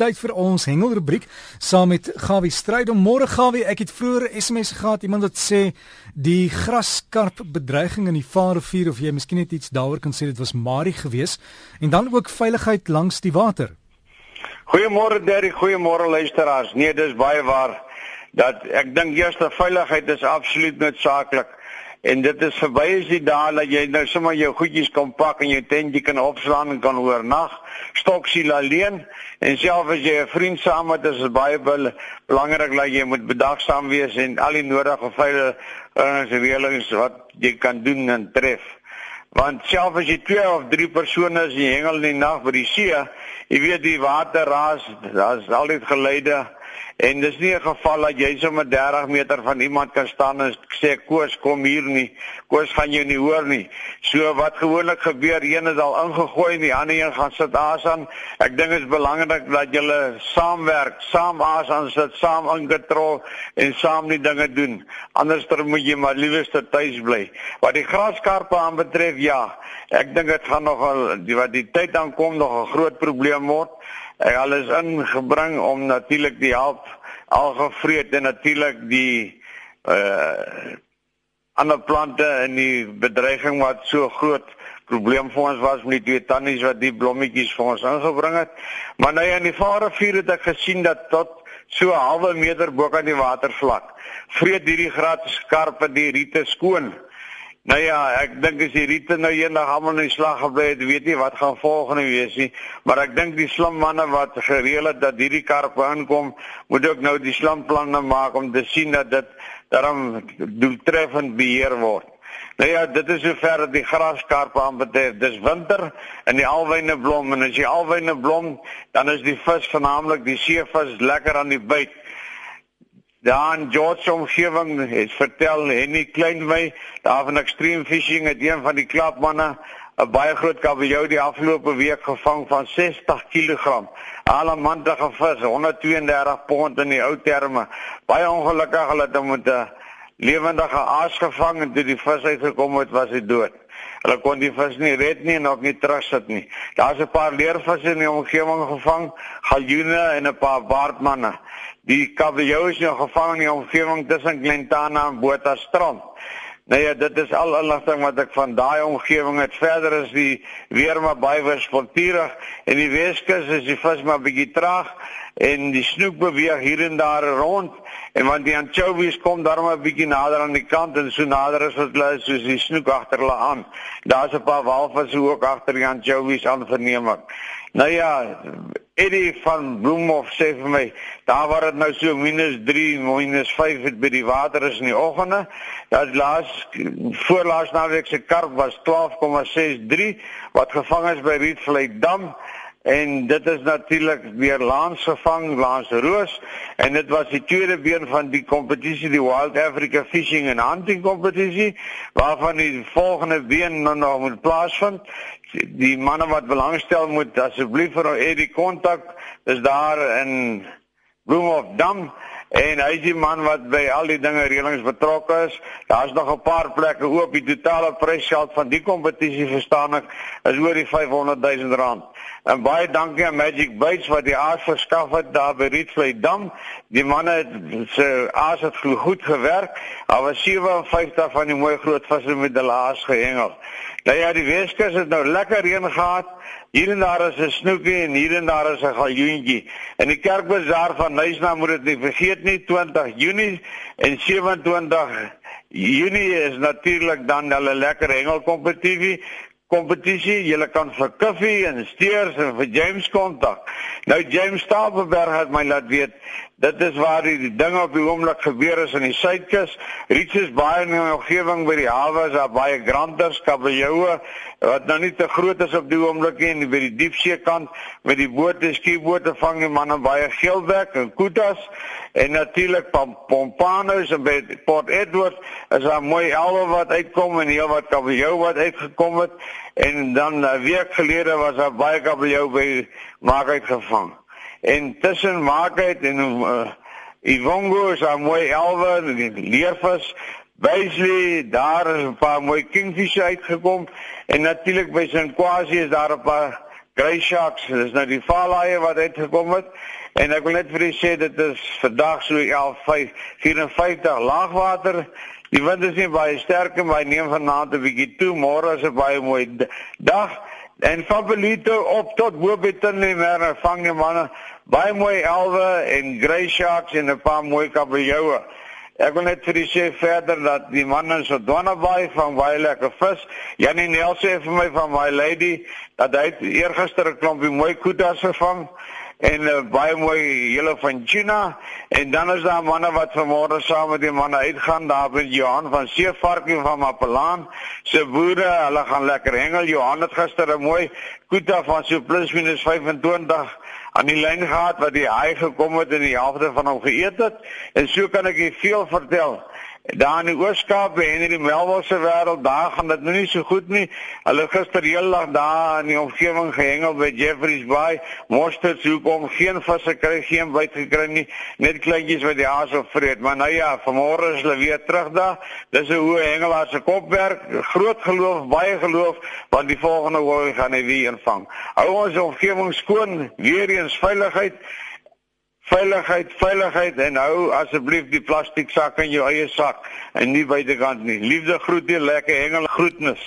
tyd vir ons hengelrubriek saam met Gawie Strydom. Môre Gawie, ek het vroeër SMS gehad iemand wat sê die graskarp bedreiging in die Vaalrivier of jy miskien net iets daaroor kan sê dit was Marie gewees en dan ook veiligheid langs die water. Goeiemôre Derry, goeiemôre luisteraars. Nee, dis baie waar dat ek dink eerste veiligheid is absoluut noodsaaklik. En dit is verby as die dae dat jy nou sommer jou goedjies kan pak en jou tentjie kan opslaan en kan oornag. Stoksiel alleen en selfs as jy 'n vriend saam het, is dit baie belangrik dat jy moet bedagsaam wees en al die nodige veilige reëlings wat jy kan doen en tref. Want selfs as jy twee of drie persone is en hengel in die nag by die see, jy weet die water raas, daar's altyd geleide En dis nie 'n geval dat jy sommer 30 meter van iemand kan staan en sê Koos kom hier nie. Koos gaan jou nie hoor nie. So wat gewoonlik gebeur, een is al ingegooi en die ander een gaan sit aas aan. Ek dink dit is belangrik dat julle saamwerk, saam aas aan sit, saam ingetrol en saam die dinge doen. Anders dan moet jy maar liewerste tuis bly. Wat die graskarpe aanbetref, ja. Ek dink dit gaan nogal die wat die tyd aankom nog 'n groot probleem word. Hy alles ingebring om natuurlik die help algevreet en natuurlik die uh ander plante in die bedreiging wat so groot probleem vir ons was met die tannies wat die blommetjies vir ons ingebring het. Maar nou in die Vaalrivier het ek gesien dat tot so 'n halwe meter bo kan die watervlak vreet hierdie graad skarpe die riete skoon. Nou ja, ek dink as die riete nou eendag almal in slag gebly het, weet nie wat gaan volgende wees nie, maar ek dink die slim manne wat gereël het dat hierdie karpe aankom, moet ook nou die slim planne maak om te sien dat dit daarom doeltreffend beheer word. Nou ja, dit is sover dat die graskarpe aanbetref. Dis winter en die alwyne blom en as jy alwyne blom, dan is die vis vernaamlik die seevis lekker aan die byt. Daar in George omgewing het vertel Henny Kleinwy daar van Extreme Fishing het een van die klapmanne 'n baie groot kabeljou die afgelope week gevang van 60 kg. Alamantige vis, 132 pond in die ou terme. Baie ongelukkig hulle het hom met 'n lewendige aas gevang en toe die vis uitgekom het, was hy dood. Hulle kon die vis nie red nie en ook nie terugsit nie. Daar's 'n paar leervisse in die omgewing gevang, galjoene en 'n paar baardmanne. Die kabeljou is nou gevang in die omgewing tussen Glentana en Botha strand. Nou ja, dit is al inligting wat ek van daai omgewing het. Verder is die weer maar baie wispelturig en die Weskus is die vis maar bietjie traag en die snoek beweeg hier en daar rond en want die anchovies kom daarom 'n bietjie nader aan die kant en so nader as wat hulle soos die snoek agter hulle aan. Daar's 'n paar walvisse ook agter die anchovies aan verneem ek. Nou ja, Eddie van Bloemhof sê vir my, daar waar dit nou so -3, -5 het by die water is in die oggende. Dat laas voorlaas naweek se karp was 12,63 wat gevang is by Rietvlei Dam en dit is natuurlik weer laans gevang langs Roos. En dit was die tweede been van die kompetisie die Wild Africa Fishing and Hunting kompetisie waarvan die volgende been nou nog moet plaasvind die manne wat belangstel moet asseblief vir Eddie kontak is daar in Bloemhof Dam en hy is die man wat by al die dinge reëlings betrokke is. Daar's nog 'n paar plekke oop. Die totale prysgeld van die kompetisie verstaan ek is oor die 500 000 rand. En baie dankie aan Magic Baits wat die aas verskaf het daar by Rietvlei Dam. Die manne het se aas het goed gewerk. Daar was 57 van die mooi groot visse met hulle aas gehengel. Nou ja, die Weskus het nou lekker reën gehad. Hier en daar is 'n snoekie en hier en daar is 'n galjoentjie. In die kerkbazaar van Nuisna moet dit nie vergeet nie 20 Junie en 27 Junie is natuurlik dan hulle lekker hengelkompetisie kompetisie. Jy kan vir Kiffy en Steers en vir James kontak. Nou James Stapelberg het my laat weet dit is waar die dinge op die oomblik gebeur is in die suidkus. Richards baie in die omgewing by die hawe is daar baie granters, kabeljoue wat nou nie te groot is op die oomblik nie. By die diepsee kant met die bote, skiebote vang die manne baie geelbek en kutas en natuurlik pompanos en by Port Edward is daar mooi elwe wat uitkom en heel wat kabeljou wat uitgekom het. En dan 'n week gelede was daar baie kabeljou by maak uitgevang en tussen Maakheid en uh, Ivongo is daar mooi elwe, leervis, Baisley, daar is 'n paar mooi kingfish uitgekom en natuurlik by St. Kwasi is daar 'n paar grey sharks, dis nou die vaalhaie wat uitgekom het. En ek wil net vir u sê dit is vandag so 11:54 laagwater. Die wind is nie baie sterk en baie neem vanaand 'n bietjie toe. Môre is 'n baie mooi dag. En van Belito op tot Bobetonnemer vang die manne baie mooi elwe en grey sharks en 'n paar mooi kabeljoue. Ek wil net vir u sê verder dat die manne so Donnaby van baie lekker vis. Janie Nel sê vir my van my lady dat hy eergister 'n klompie mooi koetas gevang en uh, baie mooi hele van China. En dan is daar manne wat vanmôre saam met die manne uitgaan. Daar by Johan van Seevarkie van Mapelaan se boere hulle gaan lekker hengel. Johan het gister 'n mooi koeta van so plus minus 25 aan die lyn gehad wat die haai gekom het en die helfte van hom geëet het. En so kan ek julle veel vertel Daar in die Ooskaap en in die Melbourne wêreld, daar gaan dit nou nie so goed nie. Hulle gister heeldag daar in die omgewing gehengel by Jeffreys Bay. Mostert sou kom geen visse kry, geen byt gekry nie, net kleintjies wat die haas op vreet. Maar nou ja, vanmôre is hulle weer terug daar. Dis 'n hoë hengelaar se kopwerk. Groot geloof, baie geloof, want die volgende hooi gaan hy weer invang. Hou ons omgewing skoon, weer eens veiligheid. Veiligheid, veiligheid en hou asseblief die plastiek sak in jou eie sak en nie buitekant nie. Liefde groete, lekker hengel groetnis.